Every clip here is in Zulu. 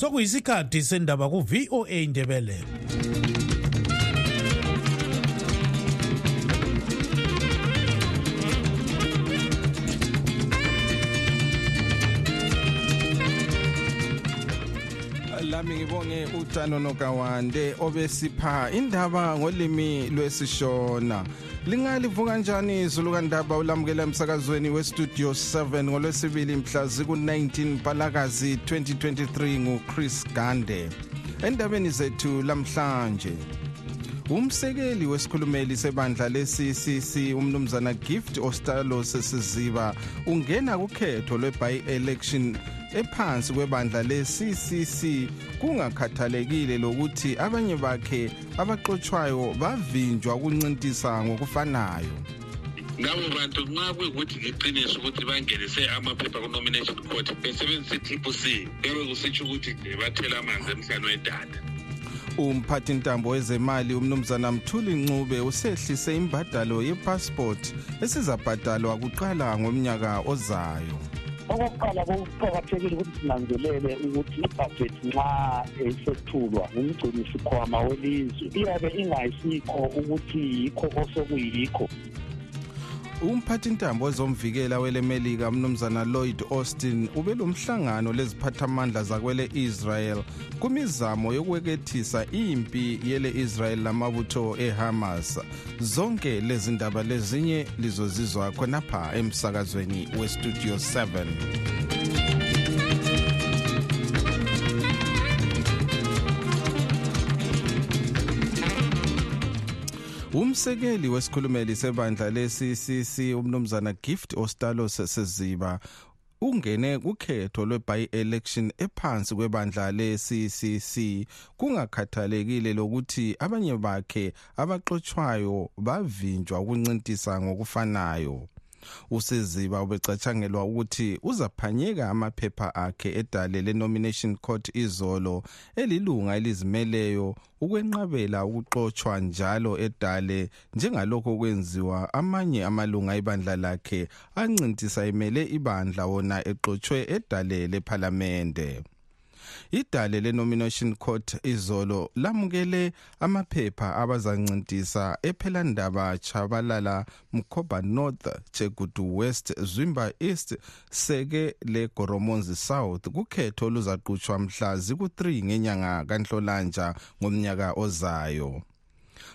sokuyisikhathi sendaba ku-voa indebele lami ngibonge utano nokawande obesipha indaba ngolimi lwesishona. Lingalivuka kanjani izulu kandaba ulamukela emsakazweni westudio 7 ngolwesibili mhla ziku-19 mpalakazi 2023 nguchris gande. Endabeni zethu lamhlanje umsekeli wesikhulumeli sebandla le-ccc umnumzana gift ostalo sesiziba ungena kukhetho lwe-by-election ephansi kwebandla le-ccc kungakhathalekile lokuthi abanye bakhe abaxotshwayo bavinjwa ukuncintisa ngokufanayo. Labo bantu nxa kuyikuthi liqiniso ukuthi bangenise amaphepha ku-nomination court besebenzisa i-triple c kuyabe kusitsho ukuthi bathela amanzi emhlane wedada umphathi ntambo wezemali umnumzana mthuli ncube usehlise imbadalo yepassport esizabhadalwa kuqala ngomnyaka ozayo. Okokuqala kuqakathekile ukuthi sinanzelele ukuthi ibhajethi nxa isethulwa ngumgcini sikhwama welizwe iyabe ingayisikho ukuthi yikho osokuyikho. Umphathi ntambo wezomvikela welemelika umnumzana lloyd austin ubelomhlangano leziphathamandla zakwele-israel kumizamo yokwekethisa impi yele-israel lamabutho ehamas. Zonke lezi ndaba lezinye lizozizwa khonapha emsakazweni westudio 7 umsekeli wesikhulumeli sebandla le-ccc umnumzana gift ostalos seziba ungene kukhetho lwe-by-election ephansi kwebandla le-ccc kungakhathalekile lokuthi abanye bakhe abaxotshwayo bavinjwa ukuncintisa ngokufanayo. Useziba ubecatshangelwa ukuthi uzaphanyeka amaphepha akhe edale le-nomination court izolo elilunga elizimeleyo ukwenqabela ukuxotshwa njalo edale njengalokho kwenziwa amanye amalunga ebandla lakhe ancintisa emele ibandla wona exotshwe edale lephalamende idale le-nomination court izolo lamukele amaphepha abazancintisa ephelandaba chabalala mkhoba north chegudu west zwimba east seke legoromonzi south. Kukhetho oluzaqhutshwa mhla ziku-3 ngenyanga kanhlolanja ngomnyaka ozayo.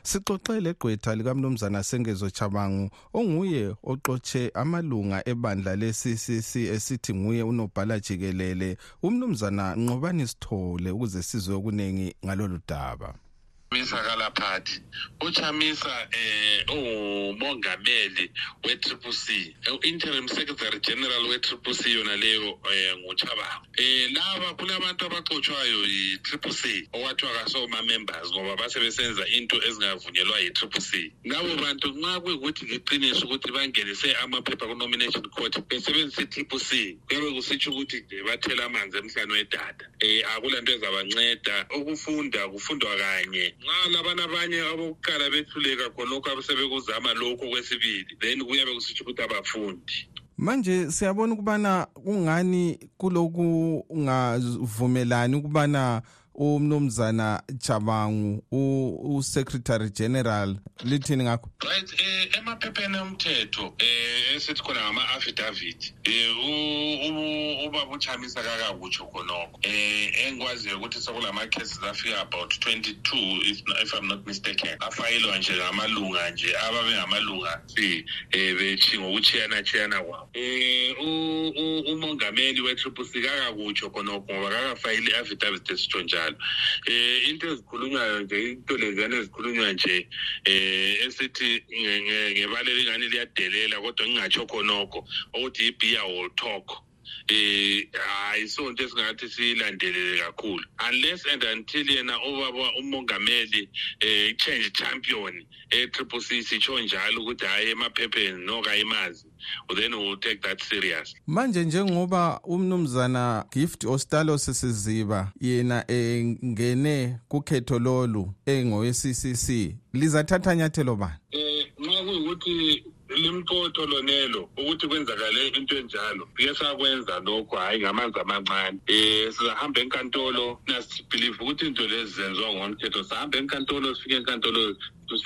Sixoxele gqwetha likamnumzana sengezo chabangu onguye oxotshe amalunga ebandla le-ccc esithi nguye unobhala jikelele umnumzana nqobani sithole ukuze sizwe okuningi ngalolu daba. Chamisa kalaphathi uchamisa eh ungumongameli we-triple c interim secretary general we-triple c yona leyo eh nguchabangu eh laba kulabantu abaxotshwayo yi-triple c okwathiwa kasoma-members ngoba basebesenza into ezingavunyelwa yi-triple c. Labo bantu nxa kuyikuthi liqiniso ukuthi bangenise amaphepha ku-nomination court besebenzisa i-triple c. Kuyabe kusitsho ukuthi bathela amanzi emhlane wedada um akula nto ezabanceda. Ukufunda kufundwa kanye nxa labana abanye abokuqala behluleka khonokho abasebekuzama lokho kwesibili then kuyabe kusitsho ukuthi abafundi. Manje siyabona ukubana kungani kuloku ungavumelani ukubana umnumzana Chabangu u-secretary general lithini ngakho? Right eh emaphepheni omthetho eh esithi khona ngama-affidavit eh ubaba uchamisa kakakutsho khonokho. Eh engikwaziyo ukuthi sekulama-cases afika about 22 if, if i'm not mistaken. Afayilwa nje ngamalunga nje ababe ngamalunga si bethi ngokuchiyana-chiyana kwabo. Eh umongameli we-triple c kakakutsho khonokho ngoba kakafayile i-affidavit esitsho njalo. Njalo eh into ezikhulunywayo nje into leziyana ezikhulunywa nje eh esithi ngebaleli ngani liyadelela kodwa ngingatsho khonokho ukuthi ibhiya will talk. Eh ayisonto esingathi siyilandelele kakhulu. Unless and until yena obaba umongameli eh change champion e triple C sitsho njalo ukuthi hayi emaphepheni nokayimazi then we'll take that serious. Manje njengoba umnumzana gift ostalo sesiziba yena engene kukhetho lolu engowe-ccc lizathatha nyathelo bani? Eh nxa kuyikuthi limqotho lonelo ukuthi kwenzakale into enjalo. Sike sakwenza lokho hhayi ngamanzi amancane. Um sizahamba enkantolo nasibhilive ukuthi into lezi zenziwa ngomthetho sahamba enkantolo sifike enkantolo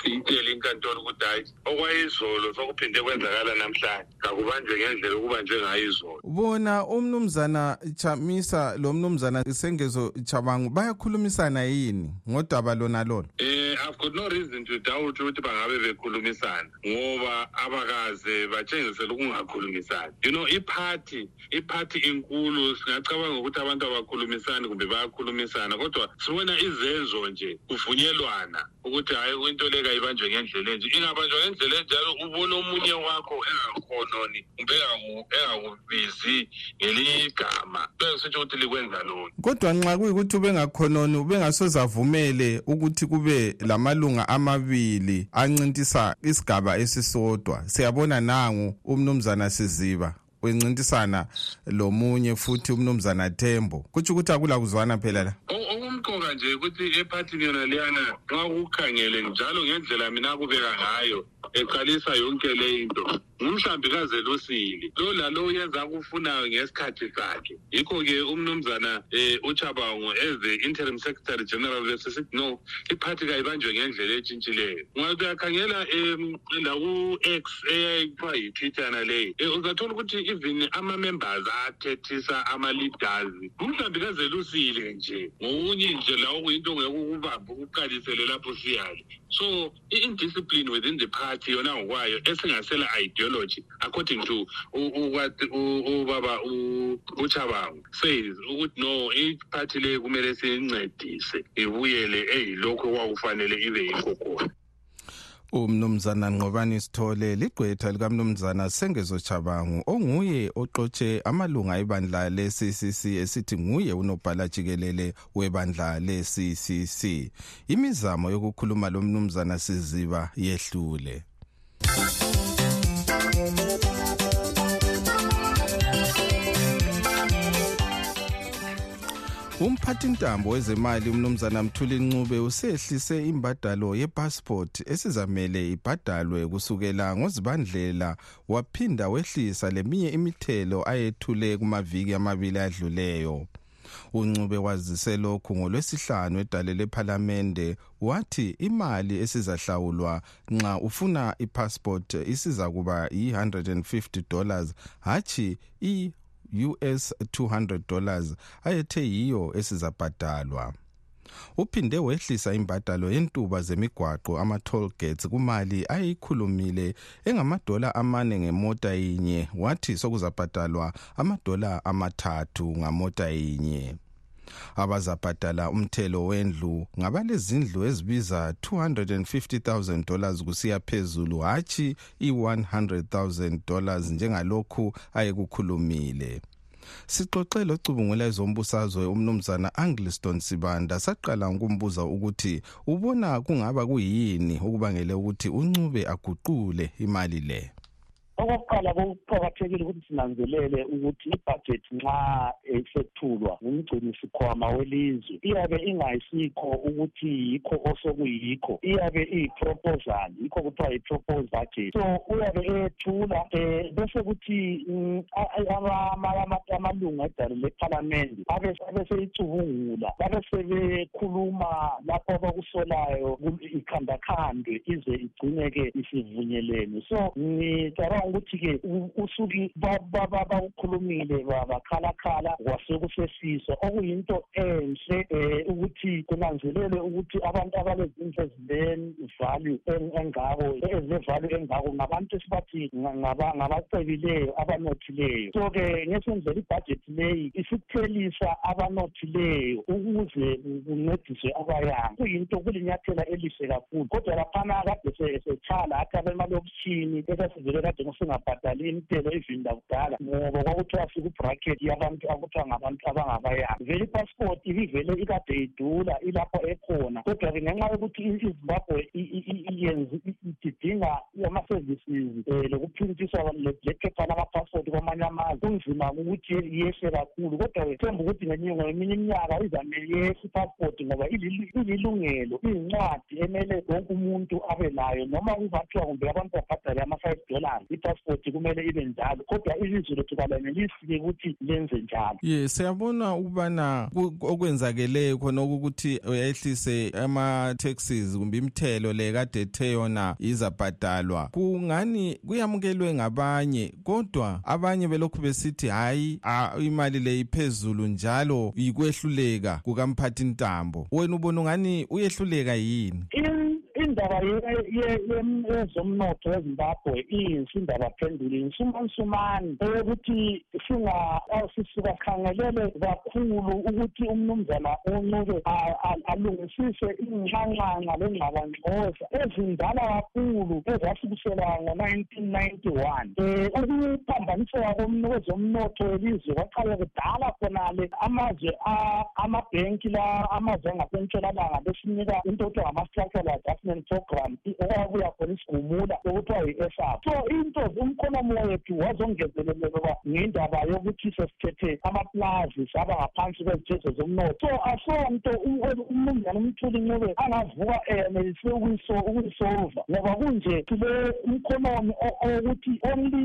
siyitele inkantolo ukuthi hayi okwayizolo sokuphinde kwenzakala namhlanje. Kakubanjwe ngendlela okubanjwe ngayo izolo. Bona umnumzana chamisa lo mnumzana sengezo chabangu bayakhulumisana yini ngodaba lona lona Eh I've got no reason to doubt ukuthi bangabe bekhulumisana ngoba abakaze batshengisele ukungakhulumisani. You know iphathi iphathi inkulu singacabanga ukuthi abantu abakhulumisani kumbe bayakhulumisana kodwa sibona izenzo nje kuvunyelwana ukuthi hayi into le kayibanjwe ngendlela enje. Ingabanjwa ngendlela enjalo ubona omunye wakho engakhononi kumbe engaku- engakubizi ngelinye igama. Kuyasitsho ukuthi likwenza lona kodwa nxa kuyikuthi ubengakhononi ubengasoze avumele ukuthi kube lamalunga amabili ancintisa isigaba esisodwa. Siyabona nangu umnumzana siziba. Wencintisana lomunye futhi umnumzana Thembo kutsho ukuthi akula kuzwana phela la. O- okumqoka nje ukuthi ephathini yona leyana nxa ukukhangele njalo ngendlela mina kubeka ngayo eqalisa yonke le into. Ngumhlambikazi lusili lo lalo uyenza akufunayo ngesikhathi sakhe. Yikho-ke umnumzana um uchabango as the interim secretary general besesithi no iphathi kayibanjwe ngendlela etshintshileyo ungathi uyakhangela um laku-x eyayithiwa yitwitter yana leyo um uzathola ukuthi even ama-members athethisa ama-leaders. Umhlambikazi lusile nje. Ngokunye nje la okuyinto ngeke ukubamba ukuqalisele lapho siyali so i-indiscipline within the party yona ngokwayo esingasela ideology according to ubaba uchabango says ukuthi no iphathi le kumele siyincedise ibuyele eyilokhu okwakufanele ibe yikho khona. Umnumzana Nqobani Sithole ligqwetha likamnumzana Sengezo Chabangu onguye oxotshe amalunga ebandla le-CCC esithi nguye unobhala jikelele webandla le-CCC imizamo yokukhuluma lo mnumzana Siziba yehlule. Umphathintambo wezemali umnumzana mthuli ncube usehlise imbadalo yepassport esizamele ibhadalwe kusukela ngozibandlela. Waphinda wehlisa leminye imithelo ayethule kumaviki amabili adluleyo. Uncube wazise lokhu ngolwesihlanu edale lephalamende wathi imali esizahlawulwa nxa ufuna ipassport isiza kuba yi-150 dollars hatshi i US 200 dollars ayethe yiyo esizabhadalwa. Uphinde wehlisa imbadalo yentuba zemigwaqo ama-toll gates kumali ayeyikhulumile engamadola amane ngemota yinye wathi sokuzabhadalwa amadola amathathu ngamota yinye. Abazabhadala umthelo wendlu ngabalezindlu ezibiza 250,000 dollars kusiya phezulu hatshi i-100,000 dollars njengalokhu ayekukhulumile. Sixoxe locubungula ezombusazwe umnumzana angliston sibanda. Saqala ukumbuza ukuthi ubona kungaba kuyini okubangele ukuthi uncube aguqule imali le. Okokuqala kuqakathekile ukuthi sinanzelele ukuthi ibhajethi nxa isethulwa ngumgcini sikhwama welizwe iyabe ingayisikho ukuthi yikho osokuyikho iyabe iyi-proposal yikho kuthiwa yi-propose budget. So uyabe eyethula um bese kuthi mm, a- a- ama- ama- ama- amalunga edalo lephalamende abe abe seyicubungula babe sebekhuluma lapho abakusolayo ku- ikhandakhandwe ize igcine-ke isivunyelene. So ngicabanga ukuthi-ke u- usuke ba- ba- ba- bakukhulumile ba- bakhalakhala kwasekusesiswa okuyinto enhle um ukuthi kunanzelelwe ukuthi abantu abalezinto ezile-value en- engako ezile-value engako ngabantu esibathi nga- ngaba- ngabacebileyo abanothileyo. So-ke ngesendlela ibhajethi leyi isithelisa abanothileyo ukuze kuncediswe abayanga. Kuyinto kulinyathela elihle kakhulu. Kodwa laphana kade se- sethala athi abemalokishini esasivele kade singabhadali intelo even lakudala ngoba kwakuthiwa siku-bracket yabantu akuthiwa ngabantu abangabayanga. Vele ipassport ibivele ikade idula ilapho ekhona kodwa-ke ngenxa yokuthi izimbabwe idinga ama-services um lokuprintiswa lephepha lama-passport kwamanye amazwe kunzima ukuthi yehle kakhulu. Kodwa-ke themba ukuthi ngeminye iminyaka izame yehle ipassport ngoba ililungelo iyincwadi emele wonke umuntu abe nayo noma kungathiwa kumbe abantu babhadale ama-five dollars ipassport kumele ibe njalo kodwa ilizwe lethu kalenelisi-ke ukuthi lenze njalo. Ye siyabona ukubana okwenzakeleyo khona ukuthi uyehlise ama-taxes kumbe imithelo le kade ethe yona izabhadalwa. Kungani kuyamukelwe ngabanye kodwa abanye belokhu besithi hhayi imali le iphezulu njalo yikwehluleka kukamphathi ntambo wena ubona ungani uyehluleka yini? Indaba yezomnotho wezimbabwe iyisindaba phenduli insumansumane eyokuthi sisuka sikhangelele kakhulu ukuthi umnumzana uncube alungisise iy'nxanxanxa lengxabangxoza ezindala kakhulu ezasukisela ngo-nineteen ninety one um ukuphambaniseka kwezomnotho welizwe kwaqale kudala khonale amazwe amabhenki la amazwe angasentshonalanga besinika into okuthiwa ngama-structural adjustment program okwabuya khona isigumula okuthiwa yi-esap so into umkhonomo wethu wazongezelelelwa ngendaba yokuthi sesithethe amaplazi saba ngaphansi kwezithetho zomnotho. So asonto umnumzana umthuli ncube angavuka eyenelise ukuyisolva ngoba kunje sile umkhonomi owokuthi only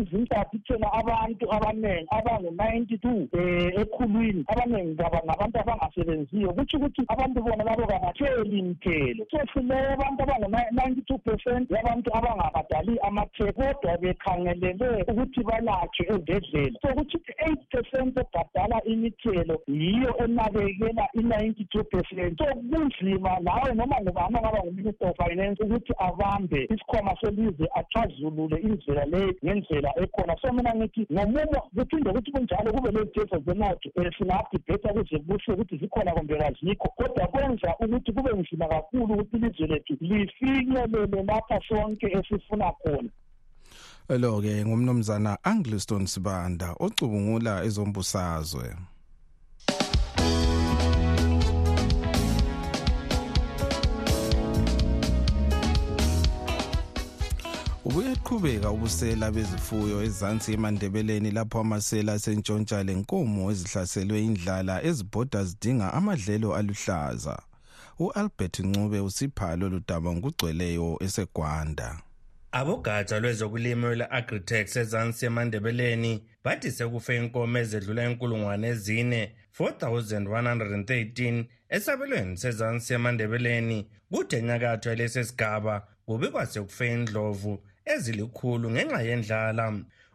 izintathu thina abantu abaningi abangu-ninety two um ekhulwini abaningi ngabantu abangasebenziyo. Kutsho ukuthi abantu bona labo kabatheli mthelo. So sileyo abantu abangu-ninety two percent yabantu abangabadali amatheko kodwa bekhangelele ukuthi balatshwe ezibhedlela. So kuthi eight percent ebhadala imithelo yiyo enakekela i-ninety two percent. So kunzima nawe noma ngubani angaba nguminister of finance ukuthi abambe isikhwama selizwe axazulule indlela leyo ngendlela ekhona. So mina ngithi ngomumo kuphinde kuthi kunjalo kube lezithetho zenotho um singadibhetha kuze kuhle ukuthi zikhona kumbe kazikho kodwa kwenza ukuthi kube nzima kakhulu ukuthi ilizwe lethu lifinyelele lapha sonke esifuna khona. Lo-ke ngumnumzana angliston sibanda ocubungula ezombusazwe. Ubuyeqhubeka ubusela bezifuyo ezansi emandebeleni lapho amasela asentshontsha lenkomo ezihlaselwe indlala ezibhoda zidinga amadlelo aluhlaza. U-albert ncube usiphalo ludaba ngokugcweleyo esegwanda. Abogatsha lwezokulima lwe-agritex ezansi emandebeleni bathi sekufe inkomo ezedlula inkulungwane ezine 4113 esabelweni sezansi emandebeleni kude enyakatho yalesi sigaba kubikwa sekufe indlovu ezilikhulu ngenxa yendlala.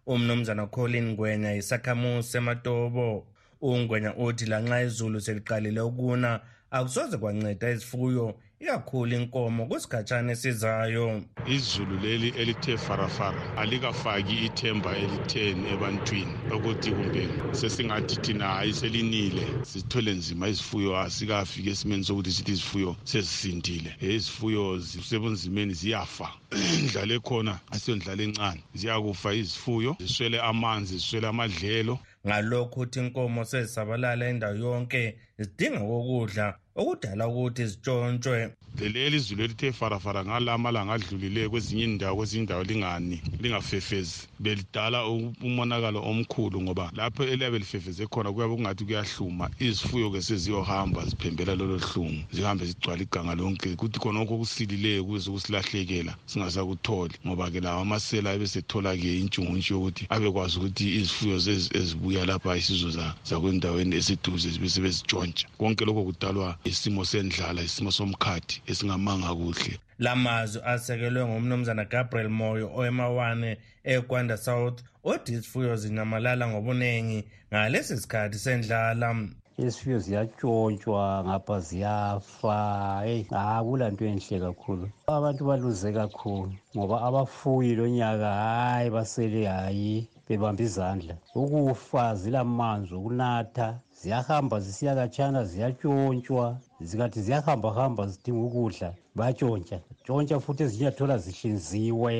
Umnumzana colin ngwenya yisakhamuzi ematobo ungwenya uthi lanxa izulu seliqalile ukuna akusoze kwanceda izifuyo ikakhulu inkomo kwisikhatshana esizayo. Izulu leli elithe farafara alikafaki ithemba elitheni ebantwini. Ukuthi kumbe sesingathi thina hayi selinile sithole nzima izifuyo asikafiki esimeni sokuthi sithi izifuyo sezisindile. Izifuyo zisebunzimeni ziyafa. Indlala ekhona asiyondlala encane ziyakufa izifuyo ziswele amanzi ziswele amadlelo. Ngalokhu uthi inkomo sezisabalala indawo yonke zidinga kokudla okudala ukuthi zitshontshwe leli izulu elithe farafara ngala amalanga adlulileyo kwezinye indawo kwezinye indawo lingani lingafefezi. Belidala umonakalo omkhulu ngoba lapho eliyabe lifefeze khona kuyabe kungathi kuyahluma. Izifuyo-ke seziyohamba ziphembela lolo hlungu zihambe zigcwala iganga lonke. Kuthi khonokho okusilileyo kuze kusilahlekela singasakutholi. Ngoba-ke lawo amasela abesethola-ke intshunguntshi yokuthi abekwazi ukuthi izifuyo ezibuya lapha isizo zakwendaweni eseduze zibe sebezitshontsha. Konke lokho kudalwa isimo sendlala isimo somkhathi esingamanga kuhle. Lamazwi asekelwe ngumnumzana gabriel moyo owemawane egwanda south othi izifuyo zinyamalala ngobuningi ngalesi sikhathi sendlala. Izifuyo ziyatshontshwa ngapha ziyafa. Eyi akula nto enhle kakhulu. Abantu baluze kakhulu ngoba abafuyi lo nyaka hhayi basele hhayi bebambe izandla. Ukufa zilamanzi okunatha ziyahamba zisiya katshana ziyatshontshwa zikathi ziyahamba hamba zidinga ukudla bayatshontsha. Tshontsha futhi ezinye athola zihlinziwe.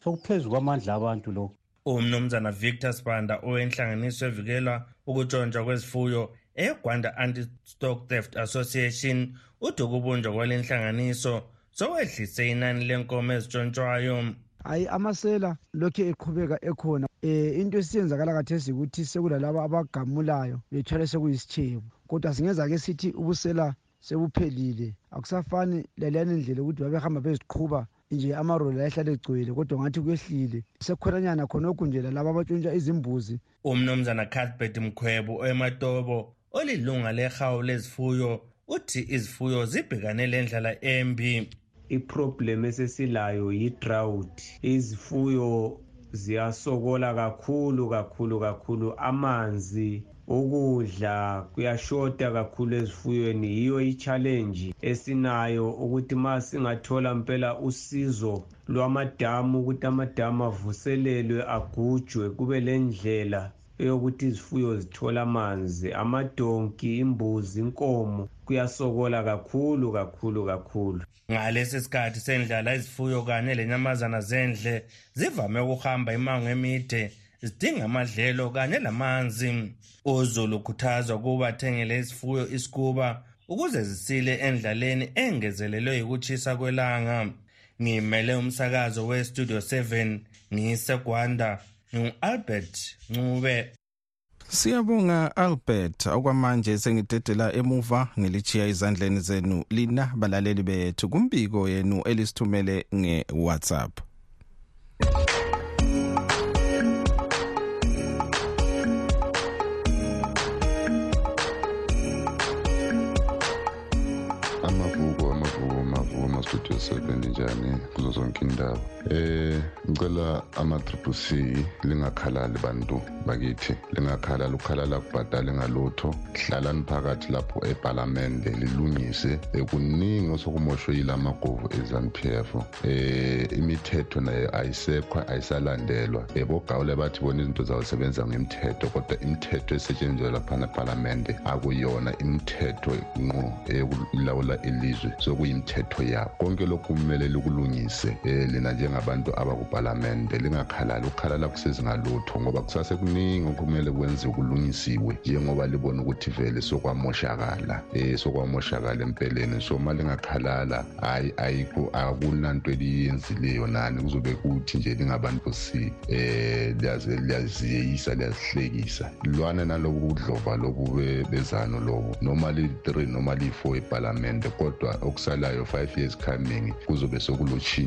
So sokuphezu kwamandla abantu lokhu. Umnumzana victor spanda owenhlanganiso evikelwa ukutshontshwa kwezifuyo egwanda anti-stock theft association uthi ukubunjwa kwale nhlanganiso sokwehlise inani lenkomo ezitshontshwayo hayi amasela lokhu eqhubeka ekhona um into esiyenzakala kathesi ukuthi sekulalabo abagamulayo bethwale sekuyisitshebo. Kodwa singenza ke sithi ubusela sebuphelile. Akusafani laleyani ndlela ukuthi babehamba beziqhuba nje amaroli ayehlala egcwele kodwa ngathi kwehlile. Sekhonanyana khonokhu nje lalabo abatshontsha izimbuzi. Umnumzana cuthbert mkhwebu oyematobo olilunga lehawu lezifuyo uthi izifuyo zibhekane le ndlala embi. Iproblem esesilayo yi-drought izifuyo ziyasokola kakhulu kakhulu kakhulu. Amanzi ukudla kuyashoda kakhulu ezifuyweni. Yiyo i-challenge esinayo ukuthi ma singathola mpela usizo lwamadamu ukuthi amadamu avuselelwe agujwe kube le ndlela eyokuthi izifuyo zithola amanzi amadonki imbuzi inkomo kuyasokola kakhulu kakhulu kakhulu. Ngalesi sikhathi sendlala izifuyo kanye lenyamazana zendle zivame ukuhamba imango emide zidinga amadlelo kanye lamanzi uzulu ukhuthazwa ukuba athengele isifuyo isikuba ukuze zisile endlaleni engezelelwe yikutshisa kwelanga. Ngimele umsakazo westudio 7 ngiyisegwanda ngu-albert ncube. Siyabonga Albert. Okwamanje sengidedela emuva ngilichiya izandleni zenu. Lina balaleli bethu kumbiko yenu elisithumele ngeWhatsApp. Kuzo zonke indawo eh ngicela ama-triple c lingakhalali bantu bakithi lingakhalali ukukhalala kubhadale ngalutho hlalani phakathi lapho epalamende lilungise. Kuningi osekumoshwe yila magovu ezanupf eh imithetho nayo ayisekho ayisalandelwa. Um bogawule bathi bona izinto zawusebenza ngemthetho kodwa imithetho esetshenziswa laphana epalamende akuyona imithetho nqo eyokulawula ilizwe sokuyimithetho yabo konke lokhu kumele likulungise. Um lina njengabantu abakupalamende lingakhalali ukukhalala kusezingalutho ngoba kusasekuningi okumele kwenziwe kulungisiwe njengoba libona ukuthi vele sokwamoshakala um sokwamoshakala empeleni. So ma lingakhalala hayi ayikho akunanto eliyenzileyo nani. Kuzobe kuthi nje lingabantu si um liyaziyeyisa liyazihlekisa. Lwana nalobu budlova lobu bezano lobu noma li-three noma liyi-four epalamende kodwa okusalayo five years coming kuzobe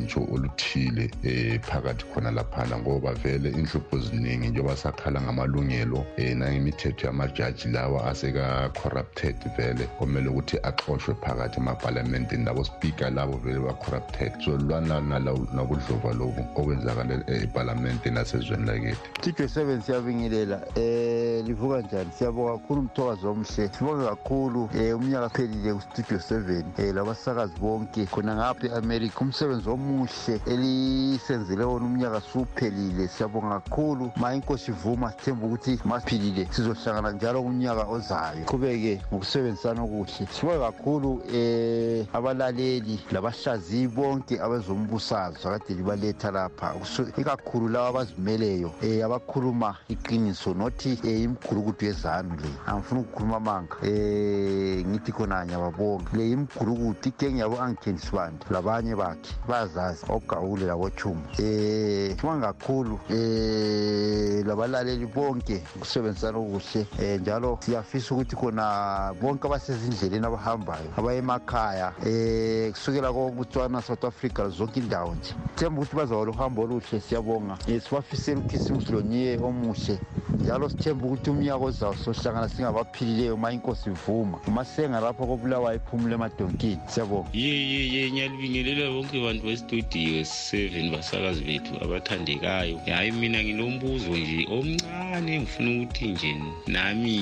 sokulotshintsho oluthile um phakathi khona laphana ngoba vele inhlupho ziningi njengoba sakhala ngamalungelo um nangemithetho yamajaji lawa aseka-corrupted vele kumele ukuthi axoshwe phakathi emapalamendini labo speaker labo vele ba-corrupted. So lwana nabudlova lobu okwenzakala epalamende nasezweni lakithi studio seven siyabingelela um livuka njani? Siyabonga kakhulu umthokazi omhle. Sibonge kakhulu um umnyaka phelile kustudio seven um labasakazi bonke khona ngapha e-america. Umsebenzi omuhle elisenzele wona umnyaka suphelile siyabonga kakhulu. Ma inkosi ivuma sithemba ukuthi masiphilile sizohlangana njalo kumnyaka ozayo. Qhubeke ngokusebenzisana okuhle. Sibonge kakhulu um abalaleli labahlaziyi bonke abezombusazwe akade libaletha lapha. Ikakhulu laba abazimeleyo um abakhuluma iqiniso nothi um imigulukudu yezanu le. Angifuna ukukhuluma amanga um ngithi khona nyababonga le imigulukudu igenge yabo angikhenisibandi labanye bakhe. Bayazazi ogawule labochumo um sibonge kakhulu um labalaleli bonke ukusebenzisana okuhle um njalo siyafisa ukuthi khona bonke abasezindleleni abahambayo abaya emakhaya um kusukela kobotswana south africa zonke indawo nje. Themba ukuthi bazawala uhambo oluhle siyabonga. Um sibafisela ukhisimusi loniye omuhle njalo sithemba ukuthi umnyaka ozawo sohlangana singabaphilileyo ma inkosi ivuma umasenga lapho kobulawayo iphumule emadonkini siyabonga. Yeyeye ngiyalibingelela bonke bantu bestudio seven basakazi bethu abathandekayo. Hayi mina nginombuzo nje omncane ngifuna ukuthi nje nami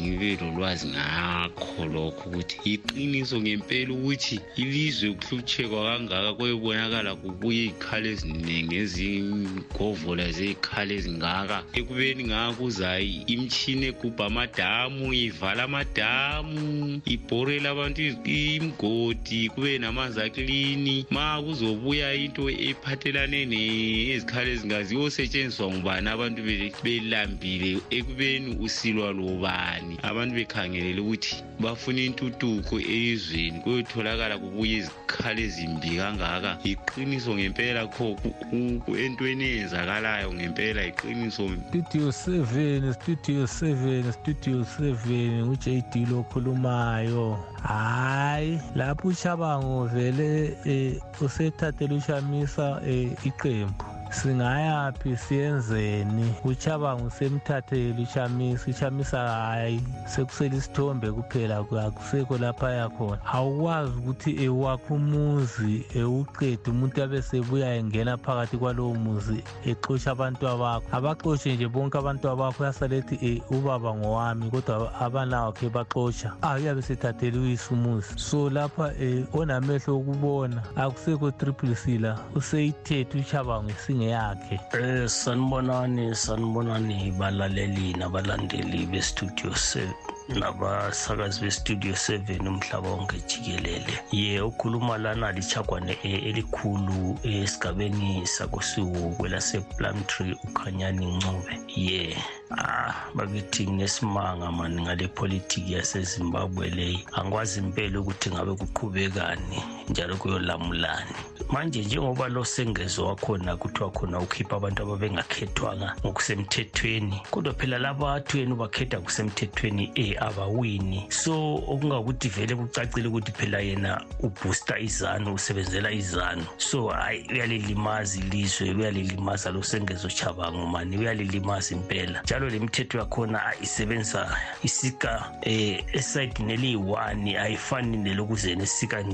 ngibe lolwazi ngakho lokho ukuthi iqiniso ngempela ukuthi ilizwe kuhlutshekwa kangaka kwebonakala kubuye iy'khala eziningi ezigovola zey'khala ezingaka. Ekubeni nga makuzayi imishini egubha amadamu ivala amadamu ibhorele abantu imgodi kube namanzi aklini. Ma kuzobuya into ephathelane nezikhali ezingaziwo osetshenziswa ngubani? Abantu belambile ekubeni usilwa lobani. Abantu bekhangelele ukuthi bafuna intuthuko elizweni kuyotholakala kubuya izikhali ezimbi kangaka. Iqiniso ngempela kho entweni eyenzakalayo ngempela iqiniso. Studio seven studio seven studio seven u-jd lokhulumayo hayi lapho uchabango vele um usethathele ithathelwe ishamisa iqembu singayaphi siyenzeni? Uchabango semthathele uchamisa uchamisa hayi sekusele isithombe kuphela akusekho lapha yakhona awukwazi ukuthi ewakho umuzi ewuqede umuntu abe sebuya engena phakathi kwalowo muzi exosha abantu abakho. Abaxoshe nje bonke abantu abakho yasale ethi um ubaba ngowami kodwa abanawakhe baxosha. Ah uyabe sethathele uyise umuzi. So lapha um onamehlo okubona akusekho triple c la. Useyithethe uchabango esinge yakhe. Eh sanibonani sanibonani balaleli nabalandeli bestudio nabasakazi bestudio 7 umhlaba wonke jikelele. Ye ukhuluma lana lichagwane elikhulu esigabeni sakosuku kwelaseplumtree ukhanyani ncube ye ah bakithi nginesimanga mani ngale politiki yasezimbabwe leyi angikwazi impela ukuthi ngabe kuqhubekani njalo kuyolamulani. Manje njengoba lo sengezo wakhona kuthiwa khona ukhipha abantu ababengakhethwanga ngokusemthethweni kodwa phela laba athi wena ubakhetha kusemthethweni eh abawini. So okungakuthi vele kucacile ukuthi phela yena ubooster izanu usebenzela izanu. So hayi uyalilimaza ilizwe uyalilimaza lo sengezo chabango mani uyalilimaza impela. Njalo le mithetho yakhona isebenza isika eh esayidini eliyi-one ayifani nelokuzena esika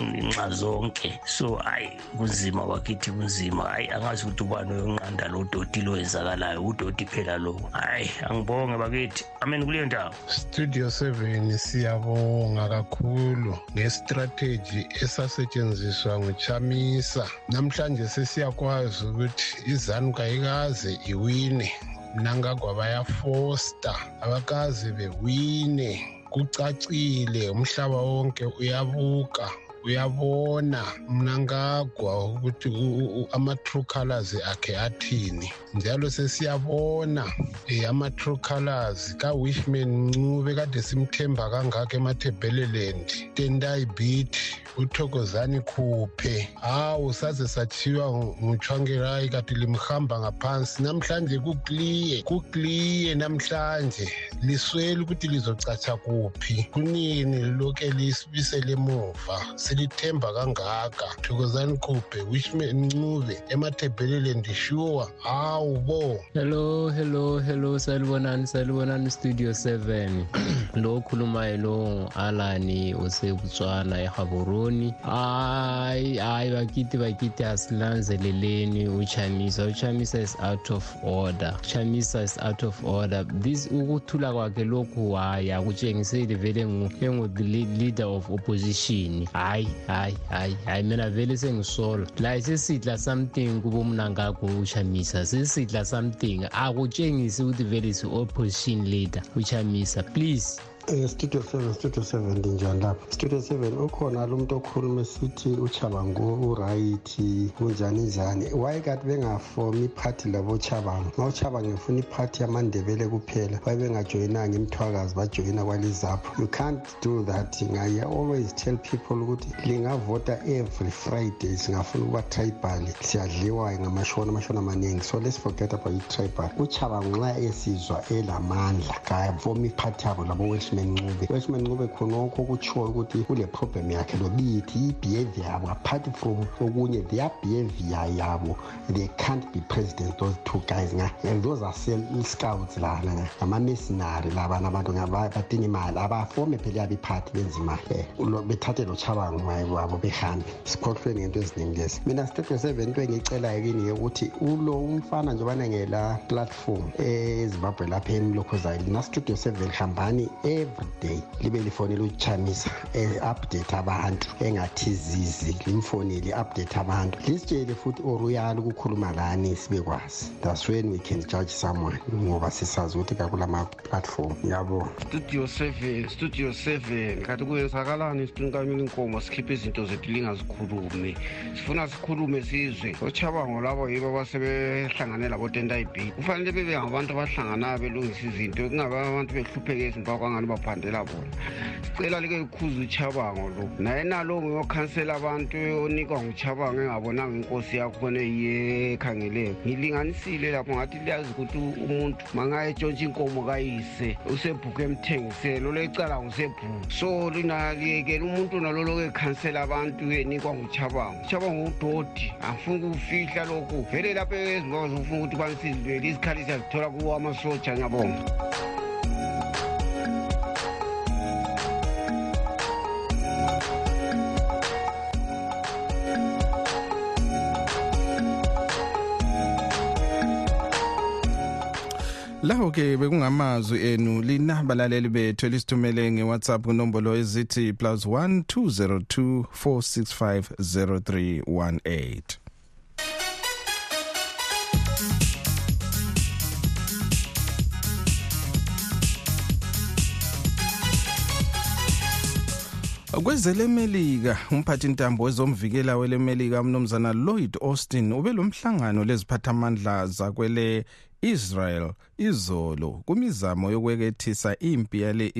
nxa zonke. So hayi kunzima wakithi kunzima. Hayi angazi ukuthi ubani oyonqanda lo doti lo wenzakalayo udoti phela lo. Hayi angibonge bakithi. Amen kuleyo ndawo. Studio 7 siyabonga kakhulu ngestrategy esasetshenziswa nguchamisa. Namhlanje sesiyakwazi ukuthi izanu kayikaze iwine. Mnangagwa bayafosta abakaze bewine kucacile umhlaba wonke uyabuka. Uyabona mnangagwa ukuthi ama-true colors akhe athini. Njalo sesiyabona um ama-true colors ka-wishman ncube kade simthemba kangaka emathebheleland tendai beat uthokozani khuphe. Hawu saze sathiwa nguchwangerayi kati limhamba ngaphansi. Namhlanje kukliye kukliye namhlanje. Liswele ukuthi lizocatsha kuphi. Kunini liloke lisibisele emuva. Silithemba kangaka. Thokozani khuphe wishman ncube emathebheleland sure hawu bo. Hello hello hello salibonani salibonani studio 7 lo okhulumayo lo alani usebutswana ehaboroni. Hayi hayi bakithi bakithi asilanzeleleni. Uchamisa uchamisa is out of order. Uchamisa is out of order. This ukuthula kwakhe lokhu hayi akutshengiseli vele engu-leader of opposition. Hayi hayi hayi hayi mina vele sengisola la sesidla something kubo mnangagwo uchamisa sesidla something. Akutshengisi ukuthi vele is-opposition leader uchamisa please. Studio seven studio seven ndinjani lapha studio seven ukhona lo muntu okhuluma esithi uchabango urayithi kunjani njani? Waye kati bengafomi iphathi labochabango ma uchabango efuna iphathi yamandebele kuphela waye bengajoyinanga imthwakazi bajoyina kwalizapho you can't do that. Ngaye always tell people ukuthi lingavota every friday singafuna ukuba tribal siyadliwa ngamashona amashona amaningi. So let's forget about i-tribal. uchabango nxa esizwa elamandla kafomi iphathi yabo labo-welsh welshman ncube welshman ncube khonokho kutshoyo ukuthi kule problem yakhe lobithi i-behavior yabo apart from okunye their behavior yabo they can't be president those two guys and those are scouts lana ngama-mercenary labana abantu badinga imali abafome phela yabo iphathi benza imali. Bethathe lo chabango wabo behambe sikhohlwe ngento eziningi lezi mina statement seven into engiyicelayo kini ukuthi ulo umfana njengobana ngela platform ezimbabwe lapha emlokhozayo lina studio seven hambani every day libe lifonela uchamisa e-update abantu engathi zizi limfonele i-update abantu. Lisitshele futhi or uyala ukukhuluma ngani sibe kwazi that's when we can judge someone ngoba sisazi ukuthi kakulama-platform. Ngiyabonga studio seven studio seven. Kanti kuyenzakalani esiqinikamile inkomo sikhiphe izinto zethu lingazikhulumi. Sifuna sikhulume sizwe. Ochabango labo yibo abasebehlangane labotentayibhili kufanele bebe ngabantu abahlanganayo belungisa izinto kungabe abantu behlupheke izinto akwangani baphandela bona. Sicela like likhuze uchabango lo naye nalo ngiyokhansela abantu onikwa nguchabango engabonanga inkosi yakhona eyiye ekhangeleyo ngilinganisile lapho ngathi liyazi ukuthi umuntu mangaye etshontsha inkomo kayise usebhuku emthengiselo lecala ngusebhuku so linaliyekela umuntu naloloku ekhansela abantu enikwa nguchabango. Uchabango udodi angifuna ukufihla lokhu. Vele lapho ezimbabwe zokufuna ukuthi banisizilweli izikhali siyazithola kuwo amasoja ngiyabonga laho ke bekungamazwi enu lina balaleli bethu elisithumele ngewhatsapp kunombolo ezithi plus 1 202 465 0318 kwezelemelika umphathi ntambo wezomvikela welemelika umnumzana lloyd austin ube lomhlangano leziphathamandla zakwele Israel izolo kumizamo yokwekethisa impi yale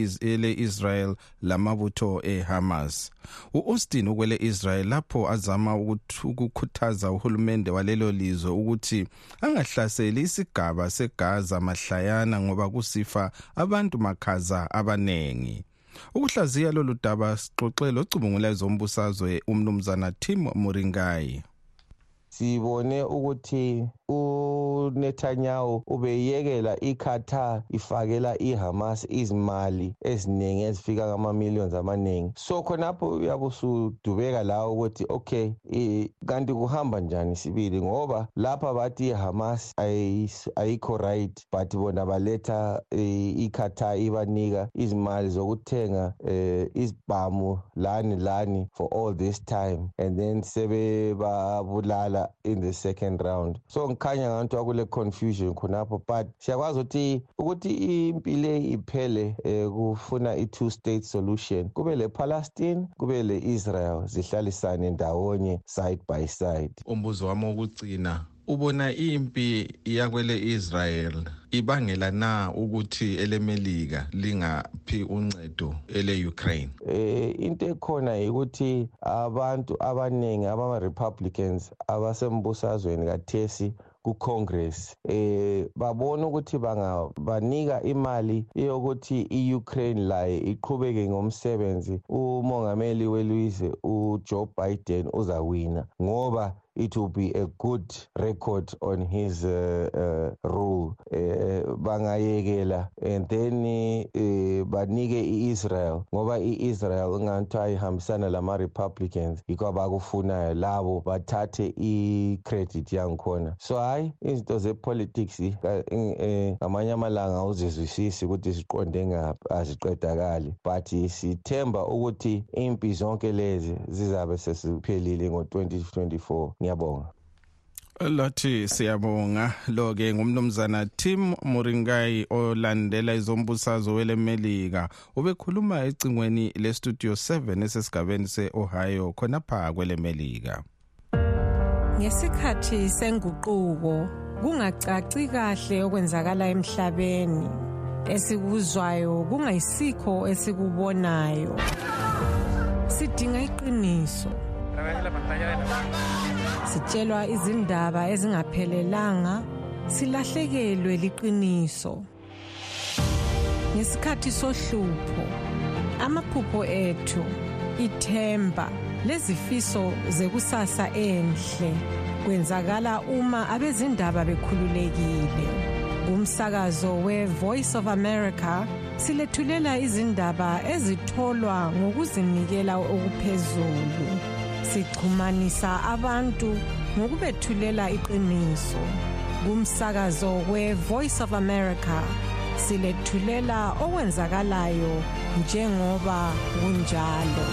Israel lamabutho eHamas. uAustin ukwele Israel lapho azama ukukhuthaza uhulumende walelo lizwe ukuthi angahlaseli isigaba seGaza mahlayana ngoba kusifa abantu makhaza abanengi. Ukuhlaziya lolu daba sixoxe locubungula ezombusazwe umnumzana Tim Muringai. Sibone ukuthi uNetanyahu ubeyekela iQatar ifakela iHamas izimali eziningi ezifika ngama-millions amaningi. So khonapho uyabe usudubeka lawo ukuthi okay kanti kuhamba njani sibili? Ngoba lapha bathi iHamas ayikho right but bona baletha iQatar ibanika izimali zokuthenga izibhamu lani lani for all this time. And then sebebabulala in the second round. So ngikhanya ngathi wakule confusion khonapho but siyakwazi ukuthi ukuthi impilo iphele eh, kufuna i-two state solution kube le-palestine kube le-israel zihlalisane ndawonye side by side. Umbuzo wami wokugcina ubona impi yakwele Israel ibangela na ukuthi elemelika lingaphi uncedo ele Ukraine eh into ekhona ukuthi abantu abaningi abama Republicans abasembusazweni kathesi ku-congress eh babona ukuthi bangabanika imali yokuthi i-ukraine laye iqhubeke ngomsebenzi umongameli welizwe ujoe biden uzawina ngoba it will be a good record on his uh, uh, rule. Uh, bangayekela. And then uh, banike i-israel ngoba i-israel ingathiwa ihambisana lama-republicans yikho abakufunayo labo bathathe i-credit yangikhona. So hhayi izinto ze-politics ngamanye amalanga awuzizwisisi ukuthi ziqonde ngaphi aziqedakali. But sithemba ukuthi impi zonke lezi zizabe sesiphelile ngo-2024 ngiyabonga. Lathi siyabonga. Lo ke ngumnumzana Tim Muringai olandela izombusazo welemelika ubekhuluma ecingweni le studio 7 esesigabeni seOhio khonapha kwelemelika ngesikhathi senguquko kungacaci kahle okwenzakala emhlabeni. Esikuzwayo kungayisikho esikubonayo. Sidinga iqiniso. Sitshelwa izindaba ezingaphelelanga silahlekelwe liqiniso. Ngesikhathi sohlupho amaphupho ethu ithemba lezifiso zekusasa enhle kwenzakala uma abezindaba bekhululekile. Kumsakazo we-voice of america silethulela izindaba ezitholwa ngokuzinikela okuphezulu. Sixhumanisa abantu ngokubethulela iqiniso. Kumsakazo we-voice of america silethulela okwenzakalayo njengoba kunjalo.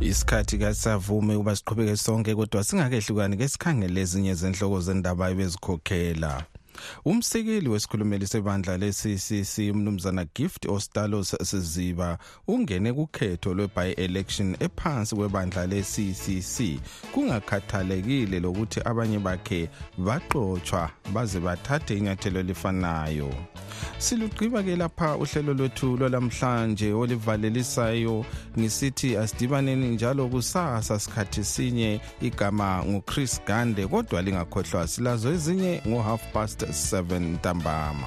Isikhathi kasisavume ukuba siqhubeke sonke kodwa singakehlukani ke sikhangele ezinye zenhloko zendaba ebezikhokhela. Umsekeli wesikhulumeli sebandla le-ccc umnumzana gift ostalos siziba ungene kukhetho lwe-by-election ephansi kwebandla le-ccc kungakhathalekile lokuthi abanye bakhe baxotshwa baze bathathe inyathelo elifanayo. Silugqiba-ke lapha uhlelo lwethu lwalamhlanje olivalelisayo ngisithi asidibaneni njalo kusasa sikhathi sinye. Igama nguchris gande kodwa lingakhohlwa silazo ezinye ngo-half past 7 ntambama.